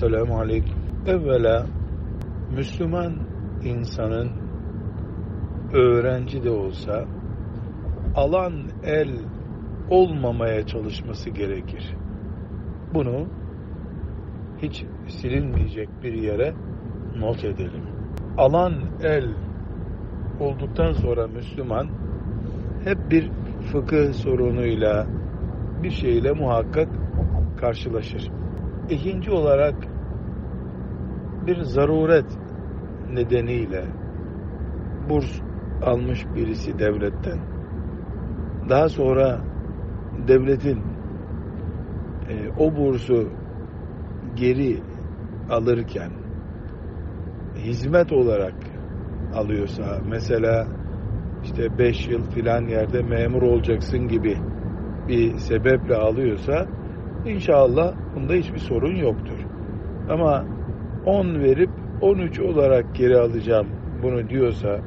Selamun Aleyküm. Evvela Müslüman insanın öğrenci de olsa alan el olmamaya çalışması gerekir. Bunu hiç silinmeyecek bir yere not edelim. Alan el olduktan sonra Müslüman hep bir fıkıh sorunuyla bir şeyle muhakkak karşılaşır. İkinci olarak bir zaruret nedeniyle burs almış birisi devletten daha sonra devletin e, o bursu geri alırken hizmet olarak alıyorsa mesela işte 5 yıl filan yerde memur olacaksın gibi bir sebeple alıyorsa inşallah bunda hiçbir sorun yoktur. Ama 10 verip 13 olarak geri alacağım bunu diyorsa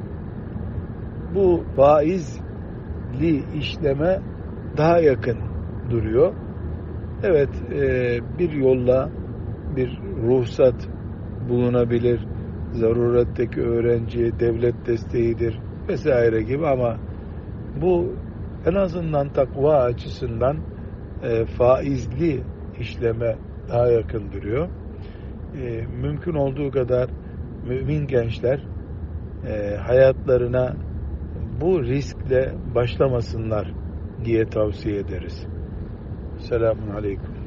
bu faizli işleme daha yakın duruyor. Evet e, bir yolla bir ruhsat bulunabilir. Zaruretteki öğrenciye devlet desteğidir vesaire gibi ama bu en azından takva açısından e, faizli işleme daha yakın duruyor. E, mümkün olduğu kadar mümin gençler e, hayatlarına bu riskle başlamasınlar diye tavsiye ederiz. Selamun Aleyküm.